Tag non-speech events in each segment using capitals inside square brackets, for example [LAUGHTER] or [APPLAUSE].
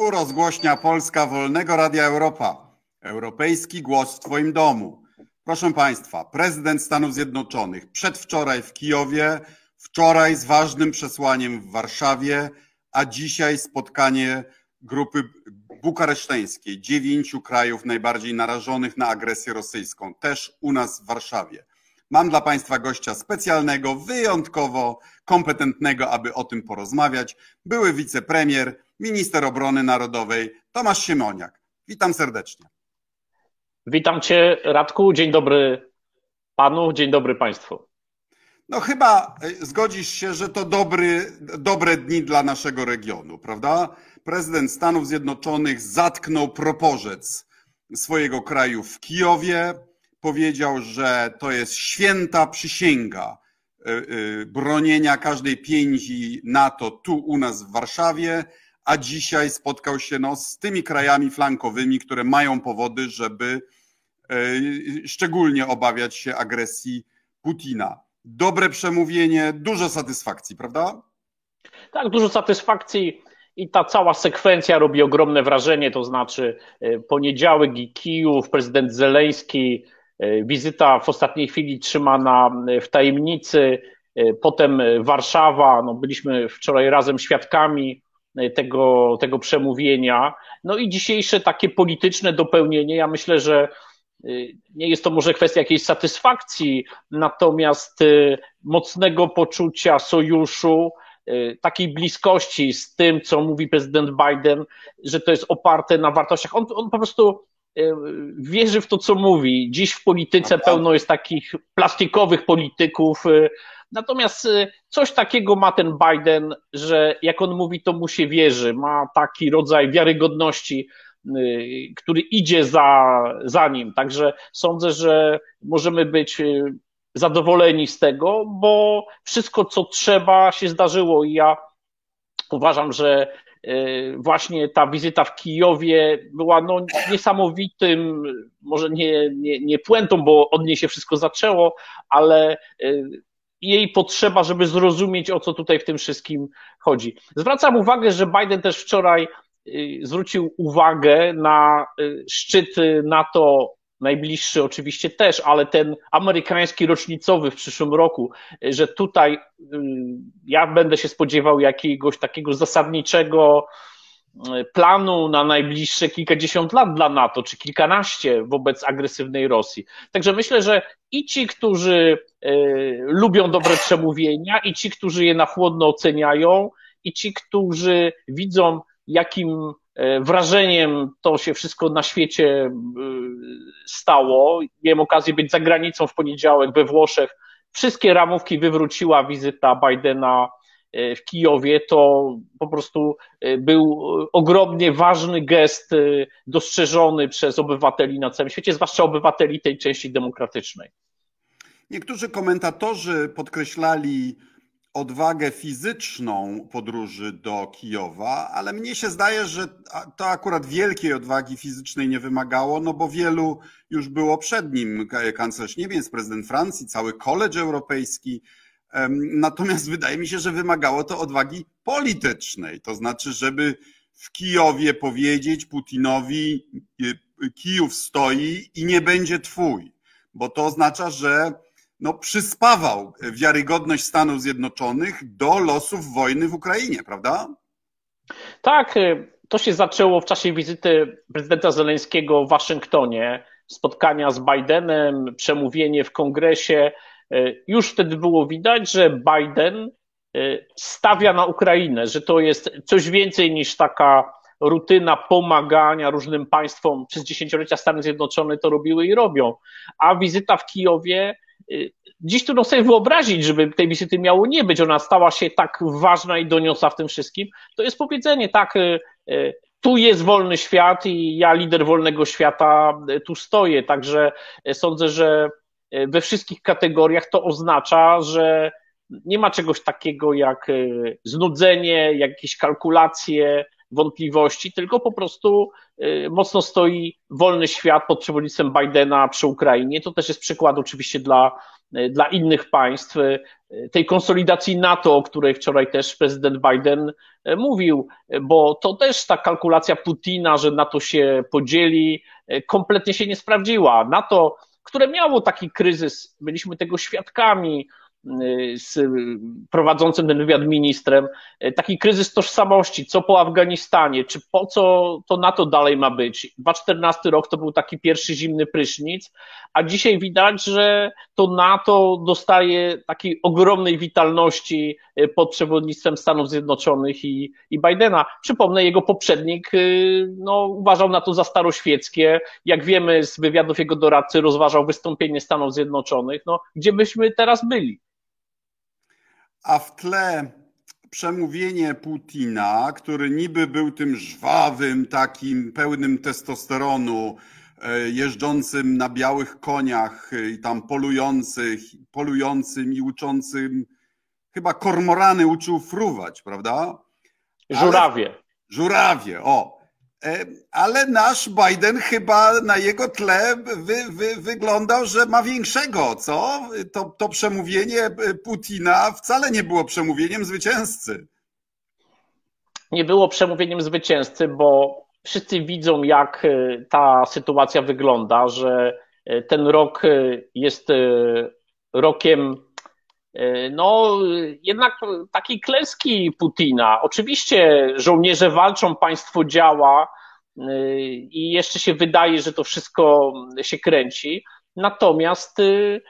Tu rozgłośnia Polska Wolnego Radia Europa. Europejski głos w Twoim domu. Proszę Państwa, prezydent Stanów Zjednoczonych przedwczoraj w Kijowie, wczoraj z ważnym przesłaniem w Warszawie, a dzisiaj spotkanie grupy bukareszteńskiej, dziewięciu krajów najbardziej narażonych na agresję rosyjską, też u nas w Warszawie. Mam dla Państwa gościa specjalnego, wyjątkowo kompetentnego, aby o tym porozmawiać. Były wicepremier, minister obrony narodowej Tomasz Siemoniak. Witam serdecznie. Witam Cię, Radku. Dzień dobry Panu, dzień dobry Państwu. No chyba e, zgodzisz się, że to dobry, dobre dni dla naszego regionu, prawda? Prezydent Stanów Zjednoczonych zatknął proporzec swojego kraju w Kijowie. Powiedział, że to jest święta przysięga e, e, bronienia każdej pięści NATO tu u nas w Warszawie, a dzisiaj spotkał się no, z tymi krajami flankowymi, które mają powody, żeby szczególnie obawiać się agresji Putina dobre przemówienie, dużo satysfakcji, prawda? Tak, dużo satysfakcji i ta cała sekwencja robi ogromne wrażenie, to znaczy e, poniedziałek i Kijów, prezydent Zeleński, e, wizyta w ostatniej chwili trzymana e, w tajemnicy, potem Warszawa, no byliśmy wczoraj razem świadkami tego, tego przemówienia, no i dzisiejsze takie polityczne dopełnienie, ja myślę, że nie jest to może kwestia jakiejś satysfakcji, natomiast mocnego poczucia sojuszu, takiej bliskości z tym, co mówi prezydent Biden, że to jest oparte na wartościach. On, on po prostu wierzy w to, co mówi. Dziś w polityce pełno jest takich plastikowych polityków. Natomiast coś takiego ma ten Biden, że jak on mówi, to mu się wierzy. Ma taki rodzaj wiarygodności który idzie za, za nim. Także sądzę, że możemy być zadowoleni z tego, bo wszystko, co trzeba, się zdarzyło. I ja uważam, że właśnie ta wizyta w Kijowie była no, niesamowitym, może nie, nie, nie puentą, bo od niej się wszystko zaczęło, ale jej potrzeba, żeby zrozumieć, o co tutaj w tym wszystkim chodzi. Zwracam uwagę, że Biden też wczoraj Y, zwrócił uwagę na szczyt NATO najbliższy oczywiście też, ale ten amerykański rocznicowy w przyszłym roku, że tutaj ja będę się spodziewał jakiegoś takiego zasadniczego planu na najbliższe kilkadziesiąt lat dla NATO, czy kilkanaście wobec agresywnej Rosji. Także myślę, że i ci, którzy lubią dobre przemówienia, i ci, którzy je na chłodno oceniają, i ci, którzy widzą jakim e, wrażeniem to się wszystko na świecie e, stało. Miałem okazję być za granicą w poniedziałek we Włoszech. Wszystkie ramówki wywróciła wizyta Bidena e, w Kijowie. To po prostu był ogromnie ważny gest dostrzeżony przez obywateli na całym świecie, zwłaszcza obywateli tej części demokratycznej. Niektórzy komentatorzy podkreślali odwagę fizyczną podróży do Kijowa, ale mnie się zdaje, że to akurat wielkiej odwagi fizycznej nie wymagało, no bo wielu już było przed nim, kanclerz Niemiec, prezydent Francji, cały college europejski. Natomiast [LAUGHS] wydaje mi się, że wymagało to odwagi politycznej, to znaczy, żeby w Kijowie powiedzieć Putinowi, y, Kijów stoi i nie będzie twój, bo to oznacza, że no, przyspawał wiarygodność Stanów Zjednoczonych do losów wojny w Ukrainie, prawda? Tak, y, to się zaczęło w czasie wizyty prezydenta Zeleńskiego w Waszyngtonie, spotkania z Bidenem, przemówienie w kongresie. Y, już wtedy było widać, że Biden y, stawia na Ukrainę, że to jest coś więcej niż taka rutyna pomagania różnym państwom. Przez dziesięciolecia Stany Zjednoczone to robiły i robią. A wizyta w Kijowie Dziś trudno sobie wyobrazić, żeby tej wizyty miało nie być. Ona stała się tak ważna i doniosła w tym wszystkim. To jest powiedzenie, tak, y, y, tu jest wolny świat i ja, lider wolnego świata, y, tu stoję. Także sądzę, że we wszystkich kategoriach to oznacza, że nie ma czegoś takiego jak znudzenie, jakieś kalkulacje, wątpliwości, tylko po prostu mocno stoi wolny świat pod przewodnictwem Bidena przy Ukrainie. To też jest przykład oczywiście dla, dla innych państw tej konsolidacji NATO, o której wczoraj też prezydent Biden mówił, bo to też ta kalkulacja Putina, że NATO się podzieli, kompletnie się nie sprawdziła. NATO które miało taki kryzys, byliśmy tego świadkami, z prowadzącym ten wywiad ministrem, taki kryzys tożsamości, co po Afganistanie, czy po co to NATO dalej ma być. 2014 rok to był taki pierwszy zimny prysznic, a dzisiaj widać, że to NATO dostaje takiej ogromnej witalności pod przewodnictwem Stanów Zjednoczonych i, i Bidena. Przypomnę, jego poprzednik no, uważał na to za staroświeckie. Jak wiemy z wywiadów jego doradcy, rozważał wystąpienie Stanów Zjednoczonych. No, gdzie byśmy teraz byli? A w tle przemówienie Putina, który niby był tym żwawym, takim pełnym testosteronu, e, jeżdżącym na białych koniach e, i tam polujących, polującym i uczącym, chyba kormorany uczył fruwać, prawda? Żurawie. Ale, żurawie, o. E, ale nasz Biden chyba na jego tle wy, wy, wyglądał, że ma większego, co? To, to przemówienie Putina wcale nie było przemówieniem zwycięzcy. Nie było przemówieniem zwycięzcy, bo wszyscy widzą, jak e, ta sytuacja wygląda, że e, ten rok jest rokiem no, jednak takiej klęski Putina. Oczywiście żołnierze walczą, państwo działa y, i jeszcze się wydaje, że to wszystko się kręci. Natomiast y,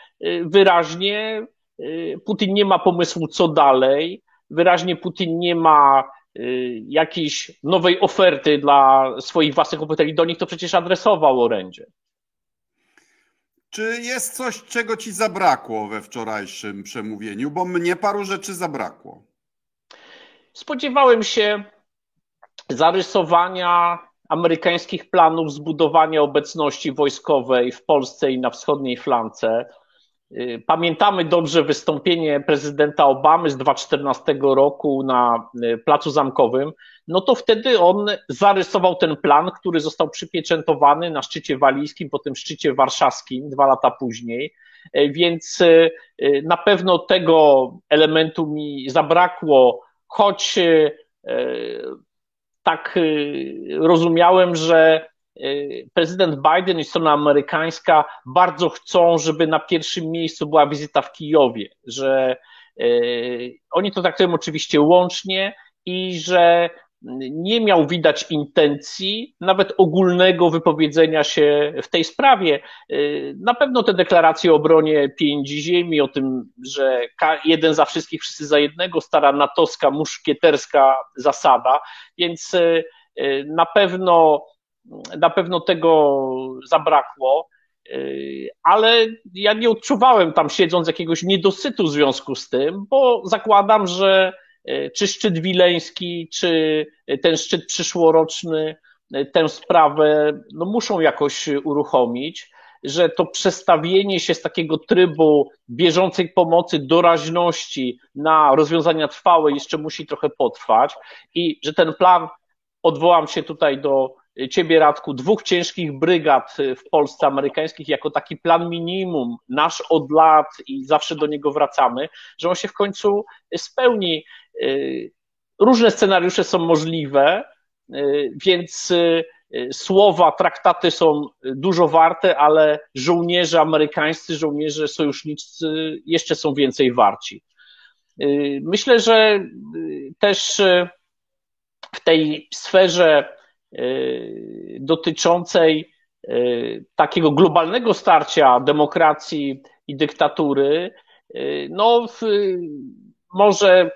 wyraźnie Putin nie ma pomysłu, co dalej. Wyraźnie Putin nie ma jakiejś nowej oferty dla swoich własnych obywateli. Do nich to przecież adresował orędzie. Czy jest coś, czego ci zabrakło we wczorajszym przemówieniu? Bo mnie paru rzeczy zabrakło. Spodziewałem się zarysowania amerykańskich planów zbudowania obecności wojskowej w Polsce i na wschodniej flance. Y, pamiętamy dobrze wystąpienie prezydenta Obamy z 2014 roku na y, Placu Zamkowym. No to wtedy on zarysował ten plan, który został przypieczętowany na szczycie walijskim, potem szczycie warszawskim dwa lata później. Y, więc na pewno tego elementu mi zabrakło, choć tak rozumiałem, że prezydent Biden i strona amerykańska bardzo chcą, żeby na pierwszym miejscu była wizyta w Kijowie, że y, oni to traktują oczywiście łącznie i że nie miał widać intencji, nawet ogólnego wypowiedzenia się w tej sprawie. Y, na pewno te deklaracje o obronie pięci ziemi, o tym, że jeden za wszystkich, wszyscy za jednego, stara natowska, muszkieterska zasada, więc na pewno na pewno tego zabrakło, y, ale ja nie odczuwałem tam siedząc jakiegoś niedosytu w związku z tym, bo zakładam, że y, czy szczyt wileński, czy ten szczyt przyszłoroczny y, tę sprawę no, muszą jakoś uruchomić, że to przestawienie się z takiego trybu bieżącej pomocy, doraźności na rozwiązania trwałe jeszcze musi trochę potrwać i że ten plan, odwołam się tutaj do Ciebie, Radku, dwóch ciężkich brygad w Polsce amerykańskich jako taki plan minimum, nasz od lat i zawsze do niego wracamy, że on się w końcu spełni. Y, różne scenariusze są możliwe, y, więc y, słowa, traktaty są dużo warte, ale żołnierze amerykańscy, żołnierze sojusznicy jeszcze są więcej warci. Myślę, że też w tej sferze Y, dotyczącej y, takiego globalnego starcia demokracji i dyktatury, y, no może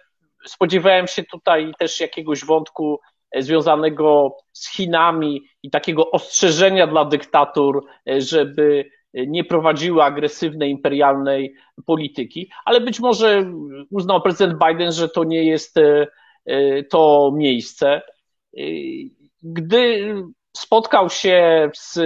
spodziewałem się tutaj też jakiegoś wątku związanego z Chinami i takiego ostrzeżenia dla dyktatur, żeby nie prowadziły agresywnej, imperialnej polityki, ale być może uznał prezydent Biden, że to nie jest to miejsce gdy spotkał się z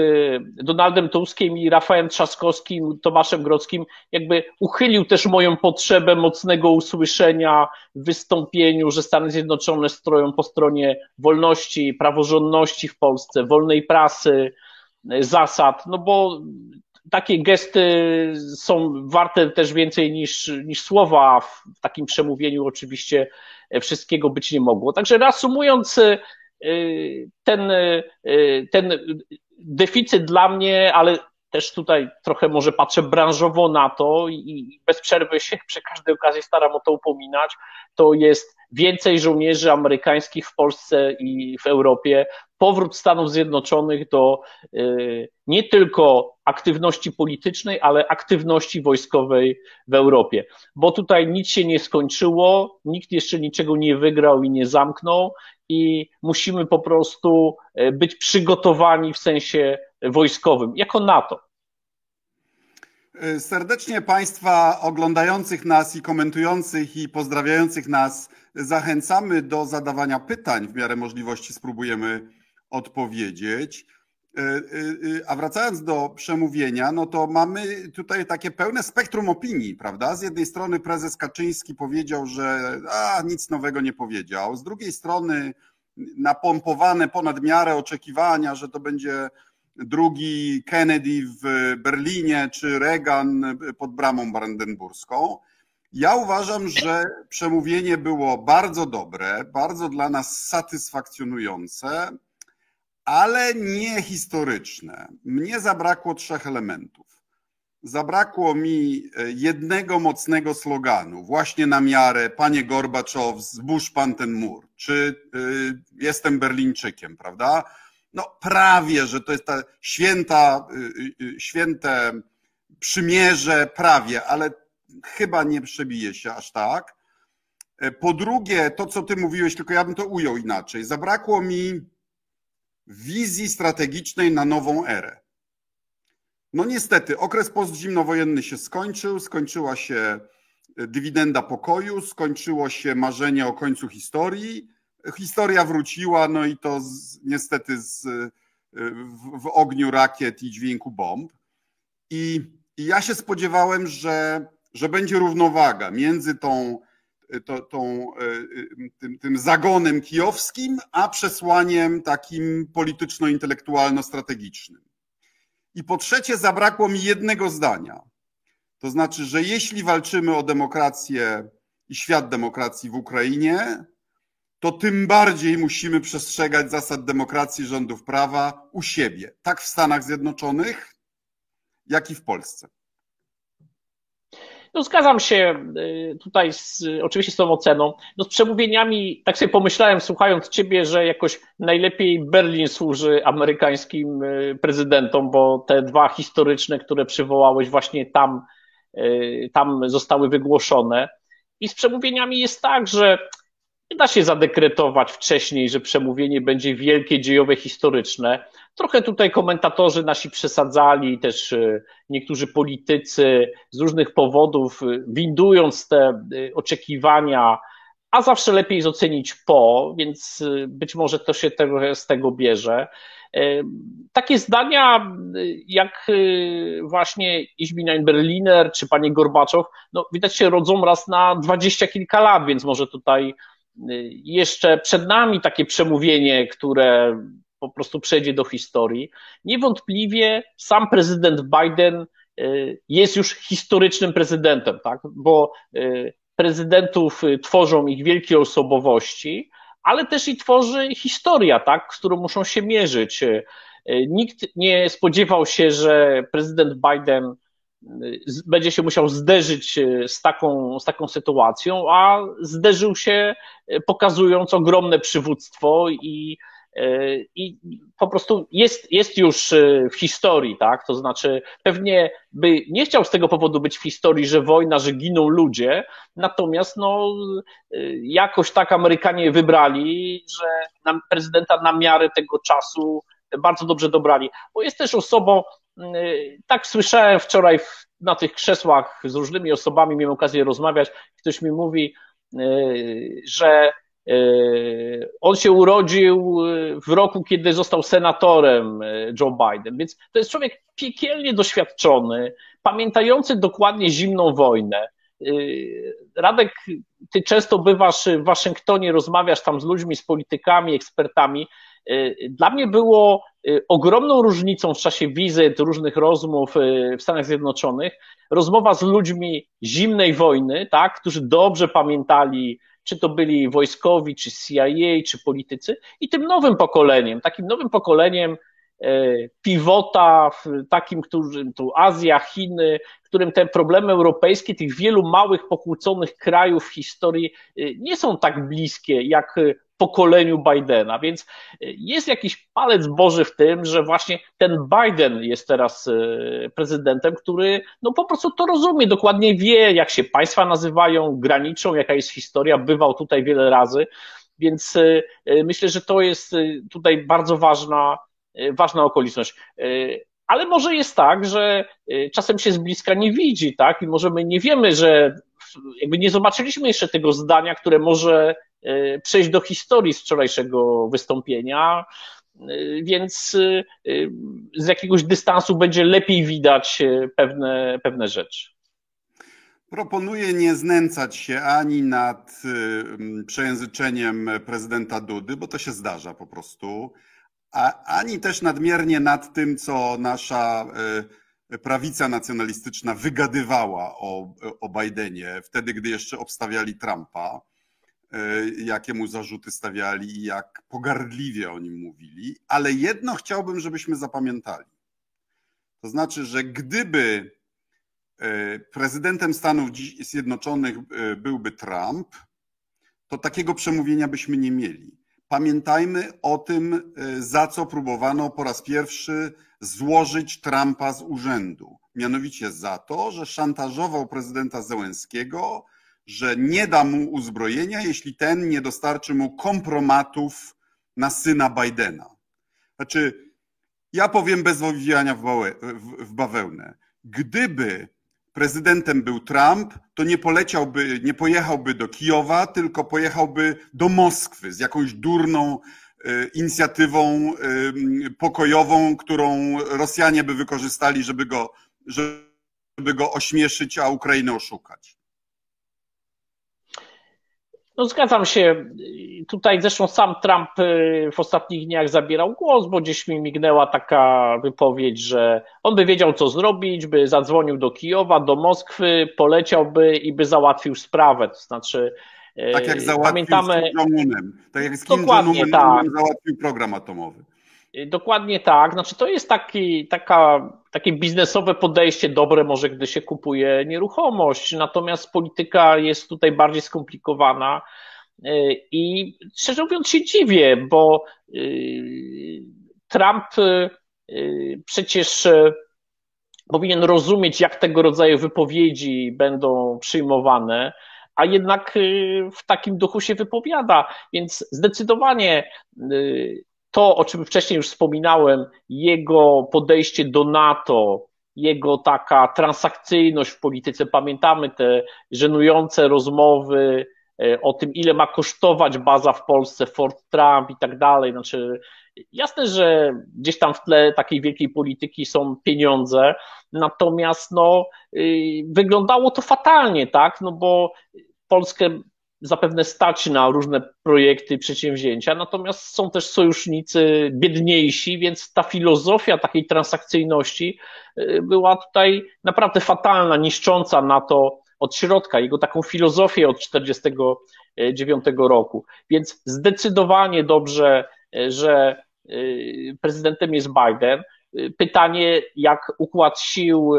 Donaldem Tuskiem i Rafałem Trzaskowskim, Tomaszem Grodzkim, jakby uchylił też moją potrzebę mocnego usłyszenia w wystąpieniu, że Stany Zjednoczone stroją po stronie wolności, praworządności w Polsce, wolnej prasy, zasad, no bo takie gesty są warte też więcej niż, niż słowa. W takim przemówieniu oczywiście wszystkiego być nie mogło. Także reasumując, ten, y, ten deficyt dla mnie, ale też tutaj trochę może patrzę branżowo na to i bez przerwy się przy każdej okazji staram o to upominać, to jest więcej żołnierzy amerykańskich w Polsce i w Europie, powrót Stanów Zjednoczonych do y, nie tylko aktywności politycznej, ale aktywności wojskowej w Europie. Bo tutaj nic się nie skończyło, nikt jeszcze niczego nie wygrał i nie zamknął, i musimy po prostu y, być przygotowani w sensie wojskowym, jako NATO. Y, serdecznie Państwa oglądających nas i komentujących i pozdrawiających nas zachęcamy do zadawania pytań. W miarę możliwości spróbujemy odpowiedzieć. E, e, a wracając do przemówienia, no to mamy tutaj takie pełne spektrum opinii, prawda? Z jednej strony prezes Kaczyński powiedział, że a, nic nowego nie powiedział. Z drugiej strony napompowane ponad miarę oczekiwania, że to będzie drugi Kennedy w Berlinie czy Reagan pod bramą brandenburską. Ja uważam, że przemówienie było bardzo dobre, bardzo dla nas satysfakcjonujące ale nie historyczne. Mnie zabrakło trzech elementów. Zabrakło mi e, jednego mocnego sloganu, właśnie na miarę panie Gorbaczow, zbóż pan ten mur, czy y, jestem Berlińczykiem, prawda? No prawie, że to jest ta święta, y, y, święte przymierze, prawie, ale chyba nie przebije się aż tak. Po drugie, to co ty mówiłeś, tylko ja bym to ujął inaczej. Zabrakło mi wizji strategicznej na nową erę. No niestety, okres postzimnowojenny się skończył, skończyła się e, dywidenda pokoju, skończyło się marzenie o końcu historii. Historia wróciła, no i to z, niestety z, e, w, w, ogniu rakiet i dźwięku bomb. I, I, ja się spodziewałem, że, że będzie równowaga między tą to, tą, e, tym, tym zagonem kijowskim, a przesłaniem takim polityczno-intelektualno-strategicznym. I po trzecie, zabrakło mi jednego zdania. To znaczy, że jeśli walczymy o demokrację i świat demokracji w Ukrainie, to tym bardziej musimy przestrzegać zasad demokracji rządów prawa u siebie, tak w Stanach Zjednoczonych, jak i w Polsce. No zgadzam się y, tutaj z, oczywiście z tą oceną. No z przemówieniami, tak sobie pomyślałem słuchając ciebie, że jakoś najlepiej Berlin służy amerykańskim y, prezydentom, bo te dwa historyczne, które przywołałeś właśnie tam, y, tam zostały wygłoszone. I z przemówieniami jest tak, że nie da się zadekretować wcześniej, że przemówienie będzie wielkie, dziejowe, historyczne. Trochę tutaj komentatorzy nasi przesadzali, też e, niektórzy politycy z różnych powodów, e, windując te e, oczekiwania, a zawsze lepiej ocenić po, więc być może to się z tego bierze. Takie zdania jak właśnie Izbinain Berliner czy panie Gorbaczow, no widać się rodzą raz na dwadzieścia kilka lat, więc może tutaj jeszcze przed nami takie przemówienie, które po prostu przejdzie do historii. Niewątpliwie sam prezydent Biden y, jest już historycznym prezydentem, tak? bo y, prezydentów y, tworzą ich wielkie osobowości, ale też i tworzy historia, tak? z którą muszą się mierzyć. Nikt nie spodziewał się, że prezydent Biden będzie się musiał zderzyć z taką, z taką sytuacją, a zderzył się pokazując ogromne przywództwo i i po prostu jest, jest już e, w historii, tak? To znaczy, pewnie by nie chciał z tego powodu być w historii, że wojna, że giną ludzie, natomiast no, e, jakoś tak Amerykanie wybrali, że prezydenta na miarę tego czasu bardzo dobrze dobrali. Bo jest też osobą, e, tak słyszałem wczoraj na tych krzesłach z różnymi osobami, miałem okazję rozmawiać, ktoś mi mówi, że On się urodził w roku, kiedy został senatorem Joe Biden, więc to jest człowiek piekielnie doświadczony, pamiętający dokładnie zimną wojnę. Radek, ty często bywasz w Waszyngtonie, rozmawiasz tam z ludźmi, z politykami, ekspertami. Dla mnie było ogromną różnicą w czasie wizyt, różnych rozmów w Stanach Zjednoczonych, rozmowa z ludźmi zimnej wojny, tak, którzy dobrze pamiętali, czy to byli wojskowi, czy CIA, czy politycy, i tym nowym pokoleniem, takim nowym pokoleniem pivota, takim, którym tu Azja, Chiny, którym te problemy europejskie, tych wielu małych, pokłóconych krajów w historii nie są tak bliskie jak pokoleniu Bidena. Więc e, jest jakiś palec Boży w tym, że właśnie ten Biden jest teraz e, prezydentem, który no po prostu to rozumie, dokładnie wie, jak się państwa nazywają, graniczą, jaka jest historia, bywał tutaj wiele razy. Więc e, myślę, że to jest tutaj bardzo ważna, ważna okoliczność. Ale może jest tak, że czasem się z bliska nie widzi, tak? I może my nie wiemy, że jakby nie zobaczyliśmy jeszcze tego zdania, które może E, przejść do historii z wczorajszego wystąpienia, e, więc e, z jakiegoś dystansu będzie lepiej widać pewne, pewne rzeczy. Proponuję nie znęcać się ani nad przejęzyczeniem prezydenta Dudy, bo to się zdarza po prostu, a, ani też nadmiernie nad tym, co nasza prawica nacjonalistyczna wygadywała o, o Bidenie, wtedy, gdy jeszcze obstawiali Trumpa. E, jakie mu zarzuty stawiali i jak pogardliwie o nim mówili, ale jedno chciałbym, żebyśmy zapamiętali. To znaczy, że gdyby e, prezydentem Stanów Zjednoczonych e, byłby Trump, to takiego przemówienia byśmy nie mieli. Pamiętajmy o tym, za co próbowano po raz pierwszy złożyć Trumpa z urzędu. Mianowicie za to, że szantażował prezydenta Zełenskiego, że nie da mu uzbrojenia, jeśli ten nie dostarczy mu kompromatów na syna Bidena. Znaczy, ja powiem bez owijania w bawełnę. Gdyby prezydentem był Trump, to nie poleciałby, nie pojechałby do Kijowa, tylko pojechałby do Moskwy z jakąś durną e, inicjatywą e, pokojową, którą Rosjanie by wykorzystali, żeby go, żeby go ośmieszyć, a Ukrainę oszukać. No zgadzam się. Tutaj zresztą sam Trump y, w ostatnich dniach zabierał głos, bo gdzieś mi mignęła taka wypowiedź, że on by wiedział, co zrobić, by zadzwonił do Kijowa, do Moskwy, poleciałby i by załatwił sprawę. To znaczy, y, tak jak załatwił pamiętamy... z Kim Jong-unem. Tak jak z Kim Jong-unem tak. załatwił program atomowy. Dokładnie tak. Znaczy, to jest taki, taka, takie biznesowe podejście dobre, może gdy się kupuje nieruchomość. Natomiast polityka jest tutaj bardziej skomplikowana. Y, I szczerze mówiąc, się dziwię, bo y, Trump y, przecież powinien rozumieć, jak tego rodzaju wypowiedzi będą przyjmowane, a jednak w takim duchu się wypowiada. Więc zdecydowanie to, o czym wcześniej już wspominałem, jego podejście do NATO, jego taka transakcyjność w polityce. Pamiętamy te żenujące rozmowy e, o tym, ile ma kosztować baza w Polsce, Fort Trump i tak dalej. Znaczy, jasne, że gdzieś tam w tle takiej wielkiej polityki są pieniądze, natomiast no, y, wyglądało to fatalnie, tak? No bo Polskę zapewne stać na różne projekty, przedsięwzięcia, natomiast są też sojusznicy biedniejsi, więc ta filozofia takiej transakcyjności y, była tutaj naprawdę fatalna, niszcząca na to od środka, jego taką filozofię od 1949 roku. Więc zdecydowanie dobrze, y, że y, prezydentem jest Biden. Pytanie, jak układ sił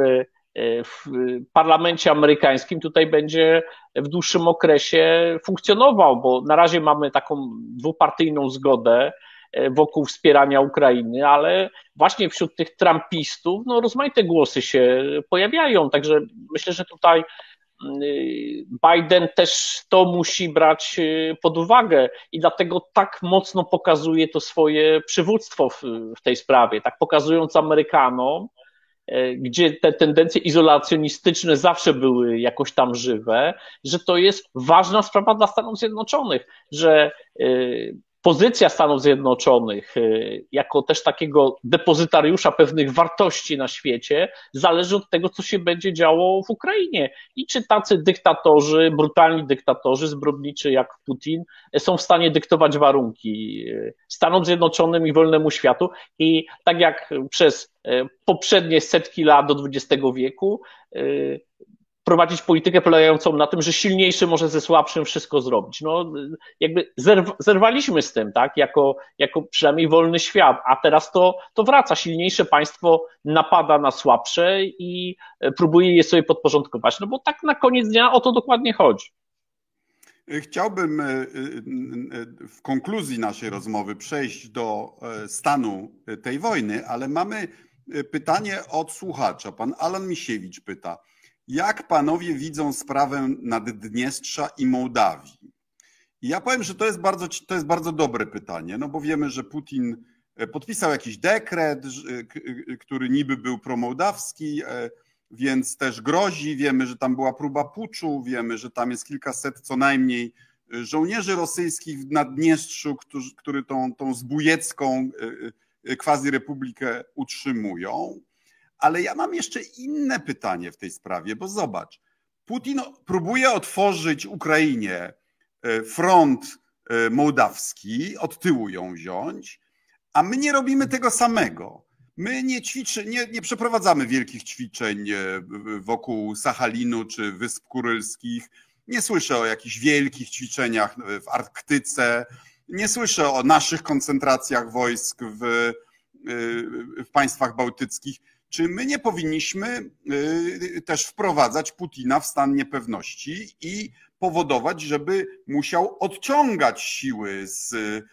w parlamencie amerykańskim tutaj będzie w dłuższym okresie funkcjonował, bo na razie mamy taką dwupartyjną zgodę e, wokół wspierania Ukrainy, ale właśnie wśród tych trumpistów no, rozmaite głosy się pojawiają, także myślę, że tutaj mm, Biden też to musi brać e, pod uwagę i dlatego tak mocno pokazuje to swoje przywództwo w, w tej sprawie, tak pokazując Amerykanom, gdzie te tendencje izolacjonistyczne zawsze były jakoś tam żywe, że to jest ważna sprawa dla Stanów Zjednoczonych, że pozycja Stanów Zjednoczonych y, jako też takiego depozytariusza pewnych wartości na świecie zależy od tego, co się będzie działo w Ukrainie. I czy tacy dyktatorzy, brutalni dyktatorzy, zbrodniczy jak Putin, są w stanie dyktować warunki y, Stanom Zjednoczonym i wolnemu światu. I tak jak przez y, poprzednie setki lat do XX wieku, prowadzić politykę polegającą na tym, że silniejszy może ze słabszym wszystko zrobić. No, jakby zerw zerwaliśmy z tym, tak, jako, jako przynajmniej wolny świat, a teraz to, to wraca. Silniejsze państwo napada na słabsze i próbuje je sobie podporządkować. No bo tak na koniec dnia o to dokładnie chodzi. Chciałbym e, e, w konkluzji naszej rozmowy przejść do e, stanu tej wojny, ale mamy pytanie od słuchacza. Pan Alan Misiewicz pyta. Jak panowie widzą sprawę Naddniestrza i Mołdawii? Ja powiem, że to jest, bardzo, to jest bardzo dobre pytanie, no bo wiemy, że Putin e, podpisał jakiś dekret, e, e, który niby był promołdawski, więc też grozi. Wiemy, że tam była próba puczu, wiemy, że tam jest kilkaset co najmniej żołnierzy rosyjskich w Naddniestrzu, którzy, tą, tą zbójecką quasi republikę utrzymują. Ale ja mam jeszcze inne pytanie w tej sprawie, bo zobacz, Putin próbuje otworzyć Ukrainie e, front e, mołdawski, od tyłu ją wziąć, a my nie robimy tego samego. My nie, ćwiczy, nie, nie przeprowadzamy wielkich ćwiczeń e, wokół Sachalinu czy Wysp Kurylskich. Nie słyszę o jakichś wielkich ćwiczeniach w Arktyce. Nie słyszę o naszych koncentracjach wojsk w, w państwach bałtyckich. Czy my nie powinniśmy y, też wprowadzać Putina w stan niepewności i powodować, żeby musiał odciągać siły z y,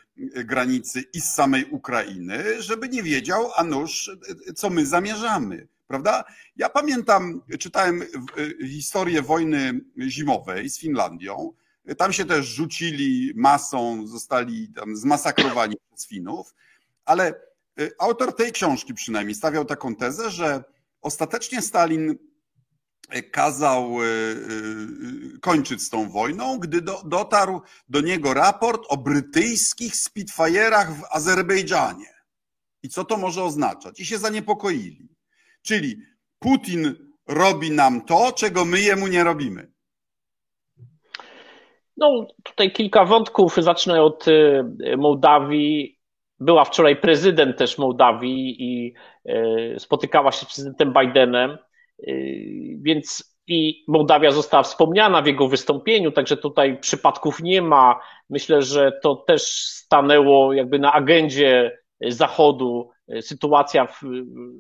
granicy i z samej Ukrainy, żeby nie wiedział, a nuż, co my zamierzamy. Prawda? Ja pamiętam, czytałem y, historię wojny zimowej z Finlandią. Tam się też rzucili masą, zostali tam zmasakrowani przez Finów, ale Y, autor tej książki przynajmniej stawiał taką tezę, że ostatecznie Stalin y, kazał y, kończyć z tą wojną, gdy do, dotarł do niego raport o brytyjskich Spitfire'ach w Azerbejdżanie. I co to może oznaczać? I się zaniepokoili. Czyli Putin robi nam to, czego my jemu nie robimy. No, tutaj kilka wątków. Zacznę od Mołdawii była wczoraj prezydent też Mołdawii i e, spotykała się z prezydentem Bidenem, e, więc i Mołdawia została wspomniana w jego wystąpieniu, także tutaj przypadków nie ma. Myślę, że to też stanęło jakby na agendzie Zachodu e, sytuacja w,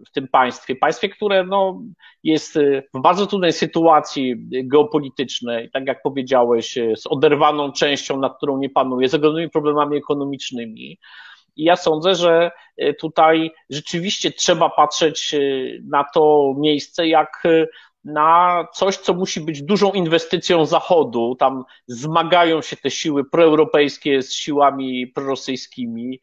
w, tym państwie. Państwie, które no, jest w bardzo trudnej sytuacji geopolitycznej, tak jak powiedziałeś, z oderwaną częścią, nad którą nie panuje, z ogromnymi problemami ekonomicznymi. I ja sądzę, że e, tutaj rzeczywiście trzeba patrzeć e, na to miejsce jak e, na coś, co musi być dużą inwestycją Zachodu. Tam zmagają się te siły proeuropejskie z siłami prorosyjskimi.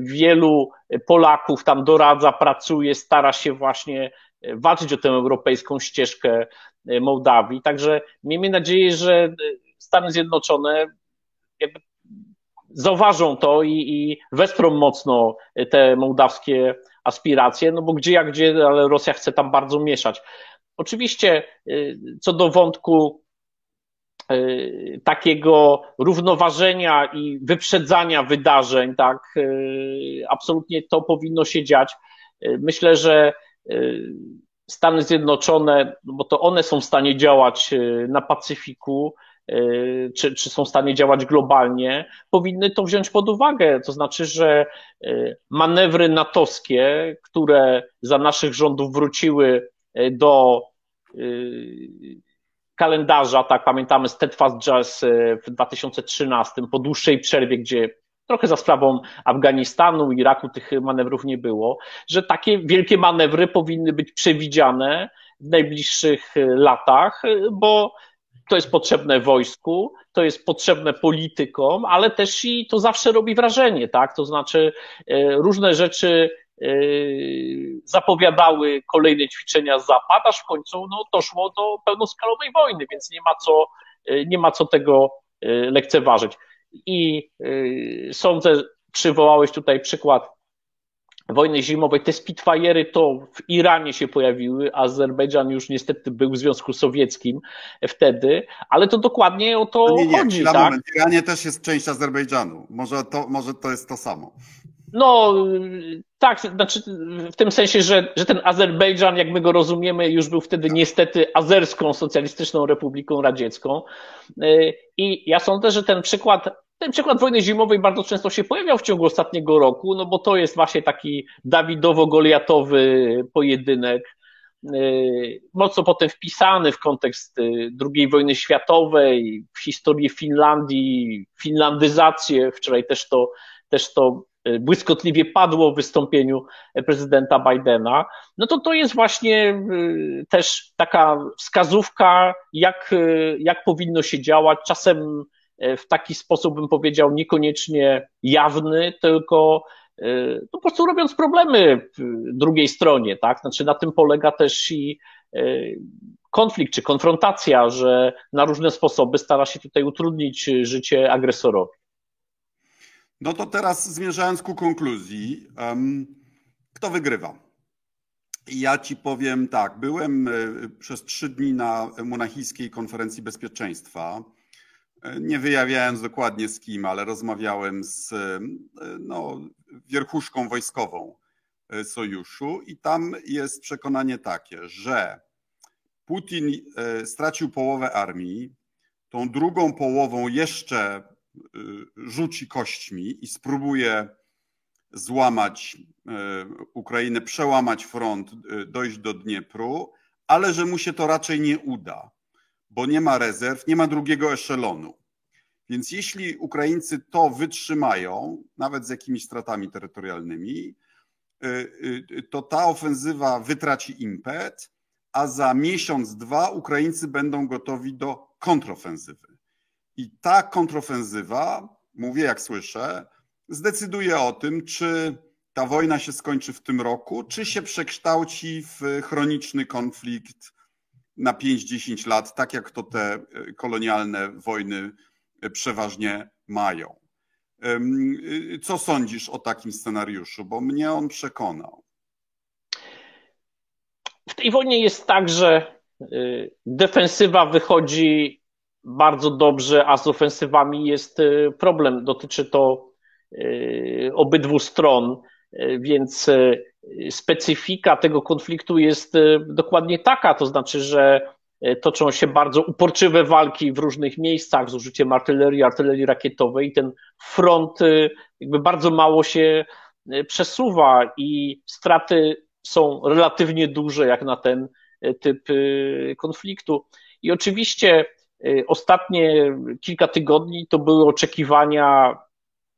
Wielu Polaków tam doradza, pracuje, stara się właśnie walczyć o tę europejską ścieżkę Mołdawii. Także miejmy nadzieję, że Stany Zjednoczone zauważą to i, i wesprą mocno te mołdawskie aspiracje, no bo gdzie jak gdzie, ale Rosja chce tam bardzo mieszać. Oczywiście y, co do wątku y, takiego równoważenia i wyprzedzania wydarzeń, tak, y, absolutnie to powinno się dziać. Myślę, że Stany Zjednoczone, no bo to one są w stanie działać na Pacyfiku, Y, czy, czy są w stanie działać globalnie, powinny to wziąć pod uwagę. To znaczy, że y, manewry natowskie, które za naszych rządów wróciły y, do kalendarza, tak pamiętamy Steadfast Jazz w 2013, po dłuższej przerwie, gdzie trochę za sprawą Afganistanu, Iraku tych manewrów nie było, że takie wielkie manewry powinny być przewidziane w najbliższych latach, bo to jest potrzebne wojsku, to jest potrzebne politykom, ale też i to zawsze robi wrażenie, tak? To znaczy e, różne rzeczy zapowiadały kolejne ćwiczenia Zapad, aż w końcu no, doszło do pełnoskalowej wojny, więc nie ma co, nie ma co tego lekceważyć. I sądzę, przywołałeś tutaj przykład wojny zimowej, te Spitfire'y to w Iranie się pojawiły, Azerbejdżan już niestety był w Związku Sowieckim wtedy, ale to dokładnie o to no nie, nie, chodzi. tak? moment, w Iranie też jest część Azerbejdżanu. Może to, może to jest to samo. No, tak, znaczy w tym sensie, że, że ten Azerbejdżan, jak my go rozumiemy, już był wtedy niestety Azerską Socjalistyczną Republiką Radziecką. I ja sądzę, że ten przykład ten przykład wojny zimowej bardzo często się pojawiał w ciągu ostatniego roku, no bo to jest właśnie taki Dawidowo-Goliatowy pojedynek, y, mocno potem wpisany w kontekst y, II wojny światowej, w historię Finlandii, finlandyzację. Wczoraj też to, też to y, błyskotliwie padło w wystąpieniu prezydenta Bidena. No to to jest właśnie też taka wskazówka, jak, jak powinno się działać. Czasem E, w taki sposób, bym powiedział, niekoniecznie jawny, tylko e, no, po prostu robiąc problemy drugiej stronie, tak? Znaczy na tym polega też i e, konflikt czy konfrontacja, że na różne sposoby stara się tutaj utrudnić życie agresorowi. No to teraz zmierzając ku konkluzji, kto wygrywa? Ja ci powiem tak, byłem przez trzy dni na monachijskiej konferencji bezpieczeństwa nie wyjawiając dokładnie z kim, ale rozmawiałem z no, wierchuszką wojskową e, sojuszu i tam jest przekonanie takie, że Putin e, stracił połowę armii, tą drugą połową jeszcze e, rzuci kośćmi i spróbuje złamać Ukrainę, przełamać front, dojść do Dniepru, ale że mu się to raczej nie uda bo nie ma rezerw, nie ma drugiego eszelonu. Więc jeśli Ukraińcy to wytrzymają, nawet z jakimiś stratami terytorialnymi, y, y, to ta ofensywa wytraci impet, a za miesiąc, dwa Ukraińcy będą gotowi do kontrofensywy. I ta kontrofensywa, mówię jak słyszę, zdecyduje o tym, czy ta wojna się skończy w tym roku, czy się przekształci w chroniczny konflikt na 5-10 lat, tak jak to te e, kolonialne wojny e, przeważnie mają. E, co sądzisz o takim scenariuszu? Bo mnie on przekonał. W tej wojnie jest tak, że defensywa wychodzi bardzo dobrze, a z ofensywami jest problem. Dotyczy to obydwu stron, więc specyfika tego konfliktu jest dokładnie taka, to znaczy, że toczą się bardzo uporczywe walki w różnych miejscach z użyciem artylerii, artylerii rakietowej i ten front jakby bardzo mało się przesuwa i straty są relatywnie duże jak na ten typ konfliktu. I oczywiście ostatnie kilka tygodni to były oczekiwania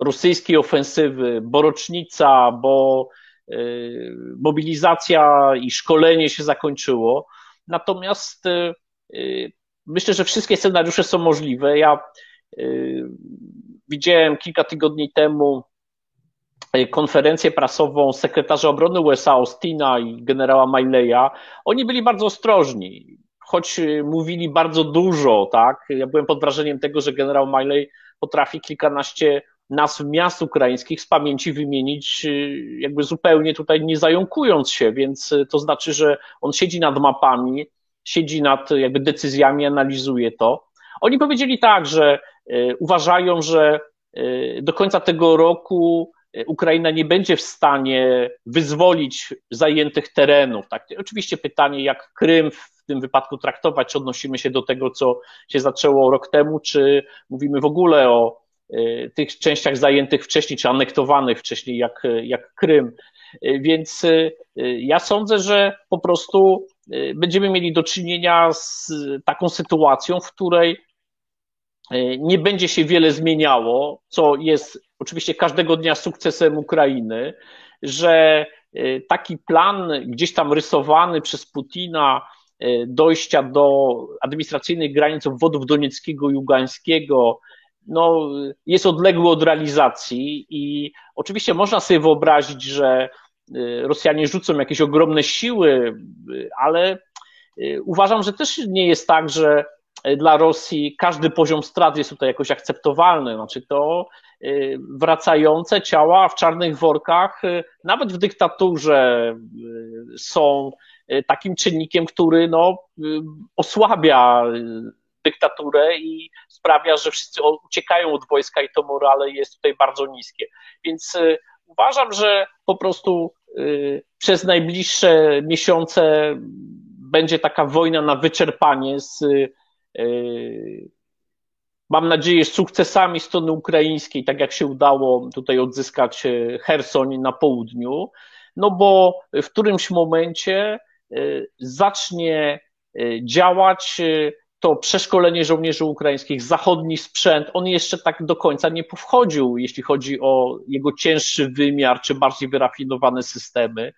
rosyjskiej ofensywy, bo rocznica, bo Y, mobilizacja i szkolenie się zakończyło. Natomiast y, y, myślę, że wszystkie scenariusze są możliwe. Ja widziałem kilka tygodni temu konferencję prasową sekretarza obrony USA Austina i generała Mileya. Oni byli bardzo ostrożni, choć mówili bardzo dużo, tak? Ja byłem pod wrażeniem tego, że generał Miley potrafi kilkanaście nazw miast ukraińskich z pamięci wymienić, y, jakby zupełnie tutaj nie zająkując się, więc y, to znaczy, że on siedzi nad mapami, siedzi nad jakby decyzjami, analizuje to. Oni powiedzieli tak, że y, uważają, że do końca tego roku Ukraina nie będzie w stanie wyzwolić zajętych terenów. Tak? Oczywiście pytanie, jak Krym tym wypadku traktować, czy odnosimy się do tego, co się zaczęło rok temu, czy mówimy w ogóle o Y, tych częściach zajętych wcześniej, czy anektowanych wcześniej, jak, jak Krym. Y, więc y, ja sądzę, że po prostu będziemy mieli do czynienia z taką sytuacją, w której nie będzie się wiele zmieniało, co jest oczywiście każdego dnia sukcesem Ukrainy, że taki plan gdzieś tam rysowany przez Putina dojścia do administracyjnych granic obwodów donieckiego i ługańskiego, no, jest odległy od realizacji i oczywiście można sobie wyobrazić, że Rosjanie rzucą jakieś ogromne siły, ale uważam, że też nie jest tak, że dla Rosji każdy poziom strat jest tutaj jakoś akceptowalny. Znaczy to wracające ciała w czarnych workach, nawet w dyktaturze, są takim czynnikiem, który no, osłabia dyktaturę i sprawia, że wszyscy uciekają od wojska i to morale jest tutaj bardzo niskie. Więc y, uważam, że po prostu y, przez najbliższe miesiące będzie taka wojna na wyczerpanie z y, mam nadzieję, z sukcesami strony ukraińskiej, tak jak się udało tutaj odzyskać Hersoń na południu, no bo w którymś momencie zacznie działać to przeszkolenie żołnierzy ukraińskich, zachodni sprzęt, on jeszcze tak do końca nie powchodził, jeśli chodzi o jego cięższy wymiar, czy bardziej wyrafinowane systemy.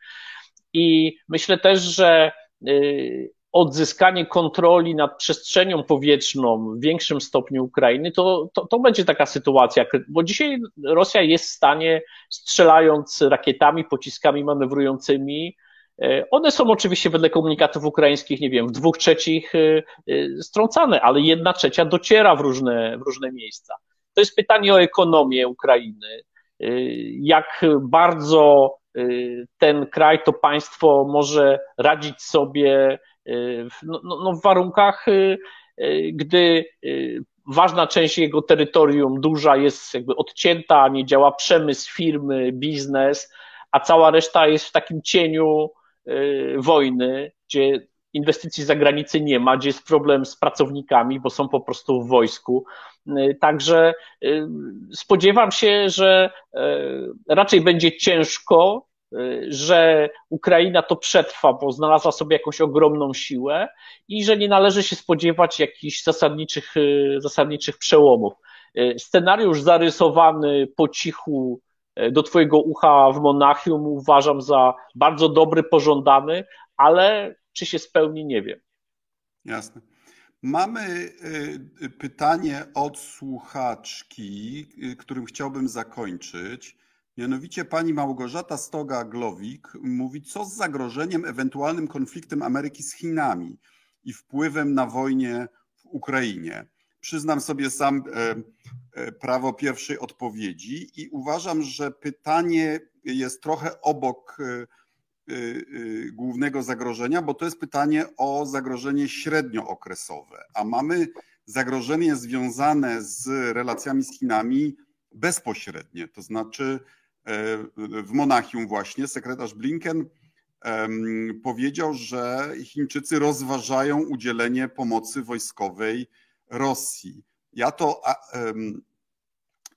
I myślę też, że y, odzyskanie kontroli nad przestrzenią powietrzną w większym stopniu Ukrainy, to, to, to będzie taka sytuacja, bo dzisiaj Rosja jest w stanie, strzelając rakietami, pociskami manewrującymi, one są oczywiście wedle komunikatów ukraińskich, nie wiem, w dwóch trzecich e, e, strącane, ale jedna trzecia dociera w różne, w różne miejsca. To jest pytanie o ekonomię Ukrainy. Jak bardzo ten kraj, to państwo może radzić sobie w, no, no, no w warunkach, gdy ważna część jego terytorium, duża, jest jakby odcięta, nie działa przemysł, firmy, biznes, a cała reszta jest w takim cieniu wojny, gdzie inwestycji za nie ma, gdzie jest problem z pracownikami, bo są po prostu w wojsku. Y, także y, spodziewam się, że raczej będzie ciężko, że Ukraina to przetrwa, bo znalazła sobie jakąś ogromną siłę i że nie należy się spodziewać jakichś zasadniczych, zasadniczych przełomów. Scenariusz zarysowany po cichu E, do Twojego ucha w Monachium uważam za bardzo dobry, pożądany, ale czy się spełni, nie wiem. Jasne. Mamy e, pytanie od słuchaczki, e, którym chciałbym zakończyć. Mianowicie pani Małgorzata Stoga-Glowik mówi, co z zagrożeniem ewentualnym konfliktem Ameryki z Chinami i wpływem na wojnę w Ukrainie przyznam sobie sam e, e, prawo pierwszej odpowiedzi i uważam, że pytanie jest trochę obok e, głównego zagrożenia, bo to jest pytanie o zagrożenie średniookresowe, a mamy zagrożenie związane z relacjami z Chinami bezpośrednie, to znaczy w Monachium właśnie sekretarz Blinken powiedział, że Chińczycy rozważają udzielenie pomocy wojskowej Rosji. Ja to,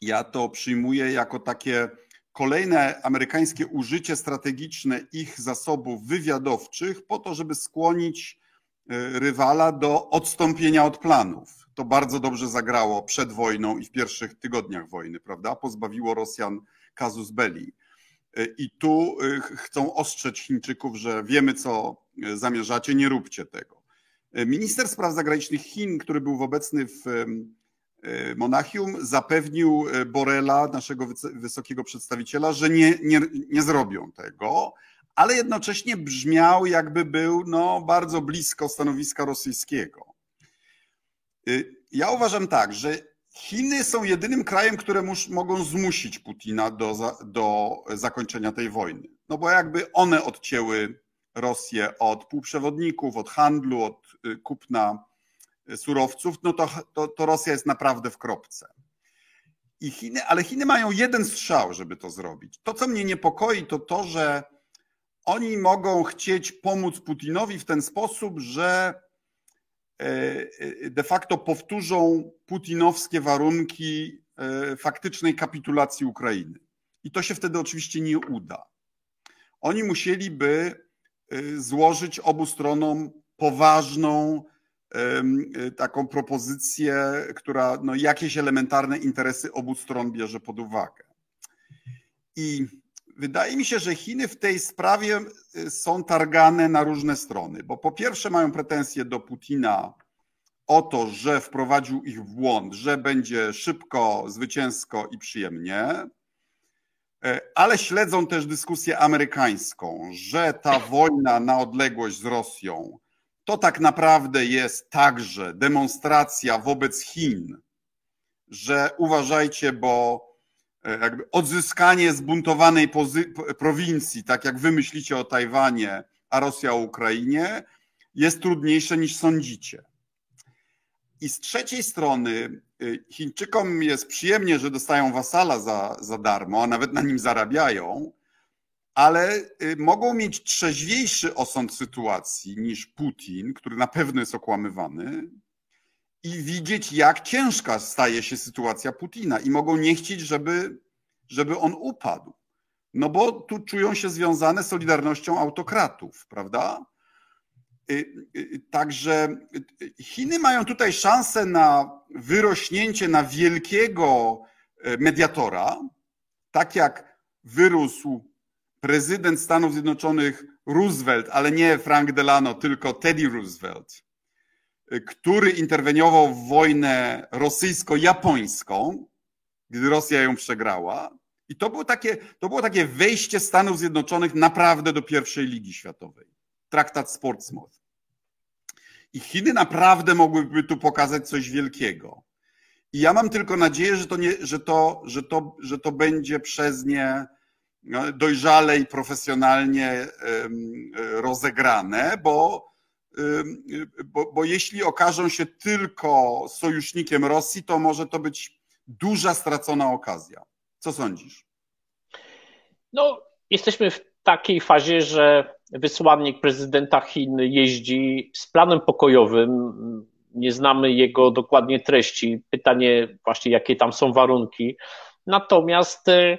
ja to przyjmuję jako takie kolejne amerykańskie użycie strategiczne ich zasobów wywiadowczych po to, żeby skłonić e, rywala do odstąpienia od planów. To bardzo dobrze zagrało przed wojną i w pierwszych tygodniach wojny, prawda? Pozbawiło Rosjan kazus belli. E, I tu e, chcą ostrzec Chińczyków, że wiemy, co zamierzacie, nie róbcie tego. Minister spraw zagranicznych Chin, który był obecny w e, Monachium, zapewnił e, Borela, naszego wysokiego przedstawiciela, że nie, nie, nie zrobią tego, ale jednocześnie brzmiał, jakby był no, bardzo blisko stanowiska rosyjskiego. E, ja uważam tak, że Chiny są jedynym krajem, które mus, mogą zmusić Putina do, do zakończenia tej wojny. No bo jakby one odcięły Rosję od półprzewodników, od handlu, od kupna y, surowców, no to, to, to Rosja jest naprawdę w kropce. I Chiny, ale Chiny mają jeden strzał, żeby to zrobić. To, co mnie niepokoi, to to, że oni mogą chcieć pomóc Putinowi w ten sposób, że e, de facto powtórzą putinowskie warunki e, faktycznej kapitulacji Ukrainy. I to się wtedy oczywiście nie uda. Oni musieliby złożyć obu stronom poważną y, taką propozycję, która no, jakieś elementarne interesy obu stron bierze pod uwagę. I wydaje mi się, że Chiny w tej sprawie y, są targane na różne strony, bo po pierwsze mają pretensje do Putina o to, że wprowadził ich w błąd, że będzie szybko, zwycięsko i przyjemnie. e, ale śledzą też dyskusję amerykańską, że ta wojna na odległość z Rosją to tak naprawdę jest także demonstracja wobec Chin, że uważajcie, bo e, jakby odzyskanie zbuntowanej prowincji, tak jak wy myślicie o Tajwanie, a Rosja o Ukrainie, jest trudniejsze niż sądzicie. I z trzeciej strony y, Chińczykom jest przyjemnie, że dostają wasala za, za darmo, a nawet na nim zarabiają, ale y, mogą mieć trzeźwiejszy osąd sytuacji niż Putin, który na pewno jest okłamywany, i widzieć, jak ciężka staje się sytuacja Putina, i mogą nie chcieć, żeby, żeby on upadł. No bo tu czują się związane solidarnością autokratów, prawda? Y, y, także Chiny mają tutaj szansę na wyrośnięcie na wielkiego e, mediatora, tak jak wyrósł prezydent Stanów Zjednoczonych Roosevelt, ale nie Frank Delano, tylko Teddy Roosevelt, e, który interweniował w wojnę rosyjsko-japońską, gdy Rosja ją przegrała. I to było takie, to było takie wejście Stanów Zjednoczonych naprawdę do pierwszej ligi światowej traktat z Portsmouth. I Chiny naprawdę mogłyby tu pokazać coś wielkiego. I ja mam tylko nadzieję, że to, nie, że to, że to, że to będzie przez nie dojrzale i profesjonalnie rozegrane, bo, bo, bo jeśli okażą się tylko sojusznikiem Rosji, to może to być duża stracona okazja. Co sądzisz? No, jesteśmy w takiej fazie, że wysłannik prezydenta Chin jeździ z planem pokojowym. Nie znamy jego dokładnie treści. Pytanie właśnie, jakie tam są warunki. Natomiast y,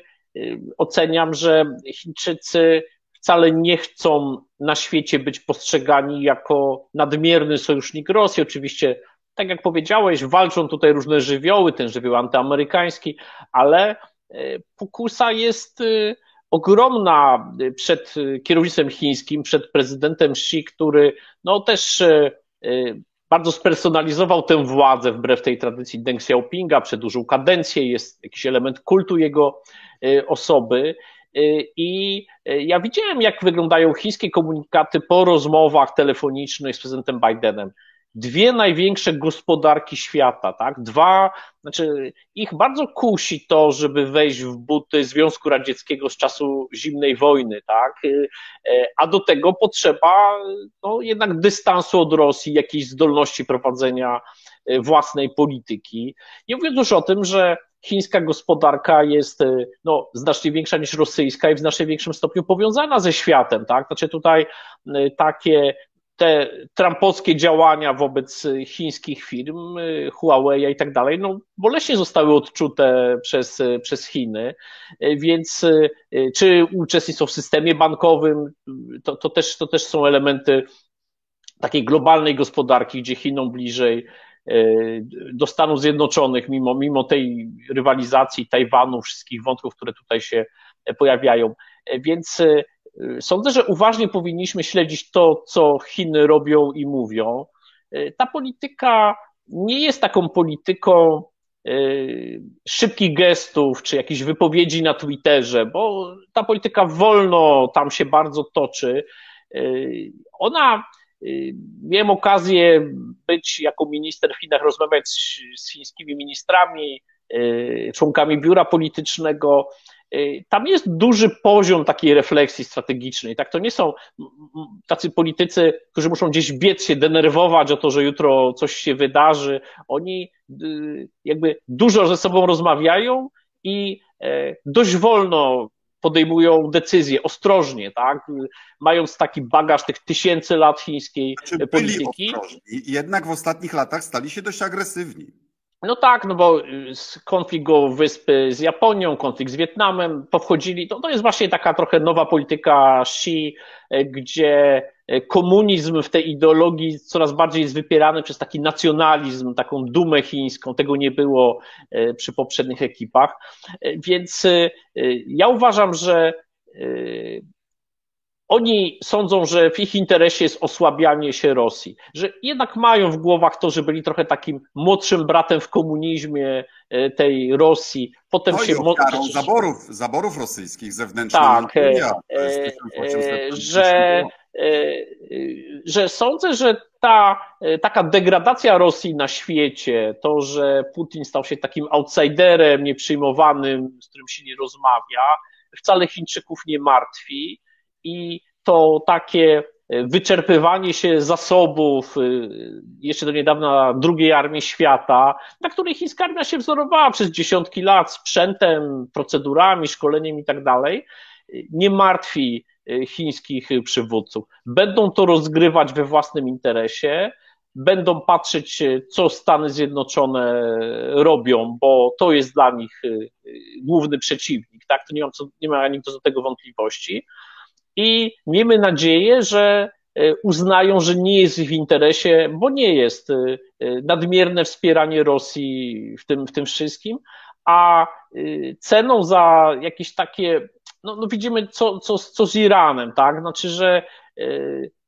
oceniam, że Chińczycy wcale nie chcą na świecie być postrzegani jako nadmierny sojusznik Rosji. Oczywiście, tak jak powiedziałeś, walczą tutaj różne żywioły, ten żywioł antyamerykański, ale y, pokusa jest y, ogromna y, przed y, kierownictwem chińskim, przed prezydentem Xi, który no też y, bardzo spersonalizował tę władzę wbrew tej tradycji Deng Xiaopinga, przedłużył kadencję, jest jakiś element kultu jego osoby. I ja widziałem, jak wyglądają chińskie komunikaty po rozmowach telefonicznych z prezydentem Bidenem dwie największe gospodarki świata, tak? Dwa, znaczy ich bardzo kusi to, żeby wejść w buty Związku Radzieckiego z czasu zimnej wojny, tak? E, a do tego potrzeba no, jednak dystansu od Rosji, jakiejś zdolności prowadzenia e, własnej polityki. Nie mówiąc już o tym, że chińska gospodarka jest e, no, znacznie większa niż rosyjska i w znacznie większym stopniu powiązana ze światem. Tak? Znaczy tutaj takie te trampowskie działania wobec chińskich firm, Huawei i tak dalej, no boleśnie zostały odczute przez, przez Chiny, więc czy uczestnictwo w systemie bankowym, to, to, też, to też są elementy takiej globalnej gospodarki, gdzie Chinom bliżej do Stanów Zjednoczonych, mimo, mimo tej rywalizacji Tajwanu, wszystkich wątków, które tutaj się pojawiają. Więc Sądzę, że uważnie powinniśmy śledzić to, co Chiny robią i mówią. Ta polityka nie jest taką polityką e, szybkich gestów czy jakichś wypowiedzi na Twitterze, bo ta polityka wolno tam się bardzo toczy. Ona, miałem okazję być jako minister w Chinach, rozmawiać z chińskimi ministrami, członkami biura politycznego. Y, tam jest duży poziom takiej refleksji strategicznej. Tak, to nie są tacy politycy, którzy muszą gdzieś biec się, denerwować o to, że jutro coś się wydarzy. Oni y, jakby dużo ze sobą rozmawiają i e, dość wolno podejmują decyzje, ostrożnie, tak? Mając taki bagaż tych tysięcy lat chińskiej znaczy, polityki. Jednak w ostatnich latach stali się dość agresywni. No tak, no bo y, konflikt wyspy z Japonią, konflikt z Wietnamem powchodzili, to, to jest właśnie taka trochę nowa polityka Xi, y, gdzie y, komunizm w tej ideologii coraz bardziej jest wypierany przez taki nacjonalizm, taką dumę chińską. Tego nie było przy poprzednich ekipach. Więc ja uważam, że oni sądzą, że w ich interesie jest osłabianie się Rosji, że jednak mają w głowach to, że byli trochę takim młodszym bratem w komunizmie e, tej Rosji. Potem no się ofiarą zaborów, zaborów rosyjskich zewnętrznych. Tak, e, e, że, że sądzę, że ta taka degradacja Rosji na świecie, to, że Putin stał się takim outsiderem, nieprzyjmowanym, z którym się nie rozmawia, wcale Chińczyków nie martwi i to takie e, wyczerpywanie się zasobów, e, jeszcze do niedawna drugiej armii świata, na której chińska armia się wzorowała przez dziesiątki lat sprzętem, procedurami, szkoleniem i tak dalej, nie martwi e, chińskich przywódców. Będą to rozgrywać we własnym interesie, będą patrzeć, co Stany Zjednoczone robią, bo to jest dla nich główny przeciwnik, tak? To nie, mam nie ma nikt do tego wątpliwości i miejmy nadzieję, że e, uznają, że nie jest w interesie, bo nie jest e, e, nadmierne wspieranie Rosji w tym, w tym wszystkim, a ceną za jakieś takie, no, no widzimy co, co, co z Iranem, tak? Znaczy, że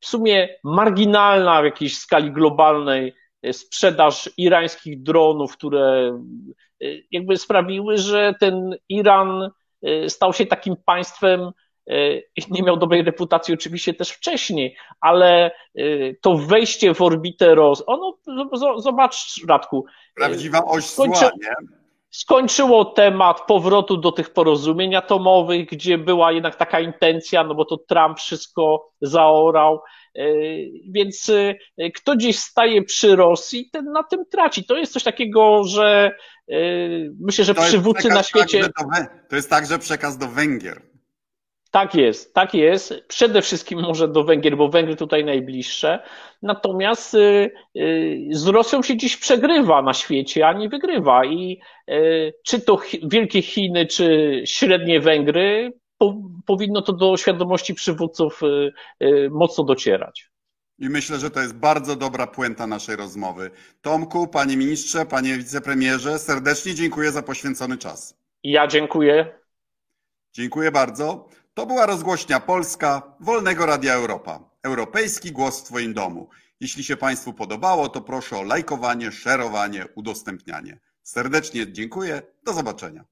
w sumie marginalna w jakiejś skali globalnej sprzedaż irańskich dronów, które jakby sprawiły, że ten Iran stał się takim państwem, [LAUGHS] nie miał dobrej reputacji oczywiście też wcześniej, ale e, to wejście w orbitę Ros, ono, zobacz Radku. E, Prawdziwa oś skończy, zła, nie? Skończyło temat powrotu do tych porozumień atomowych, gdzie była jednak taka intencja, no bo to Trump wszystko zaorał, więc kto gdzieś staje przy Rosji, ten na tym traci. To jest coś takiego, że myślę, że przywódcy na świecie. do, to jest także przekaz do Węgier. Tak jest, tak jest. Przede wszystkim może do Węgier, bo Węgry tutaj najbliższe. Natomiast y, y, z Rosją się dziś przegrywa na świecie, a nie wygrywa. I y, czy to wielkie Chiny, czy średnie Węgry, powinno to do świadomości przywódców mocno docierać. I myślę, że to jest bardzo dobra puenta naszej rozmowy. Tomku, panie ministrze, panie wicepremierze, serdecznie dziękuję za poświęcony czas. Ja dziękuję. Dziękuję bardzo. To była rozgłośnia Polska Wolnego Radia Europa. Europejski głos w Twoim domu. Jeśli się Państwu podobało, to proszę o lajkowanie, szerowanie, udostępnianie. Serdecznie dziękuję. Do zobaczenia.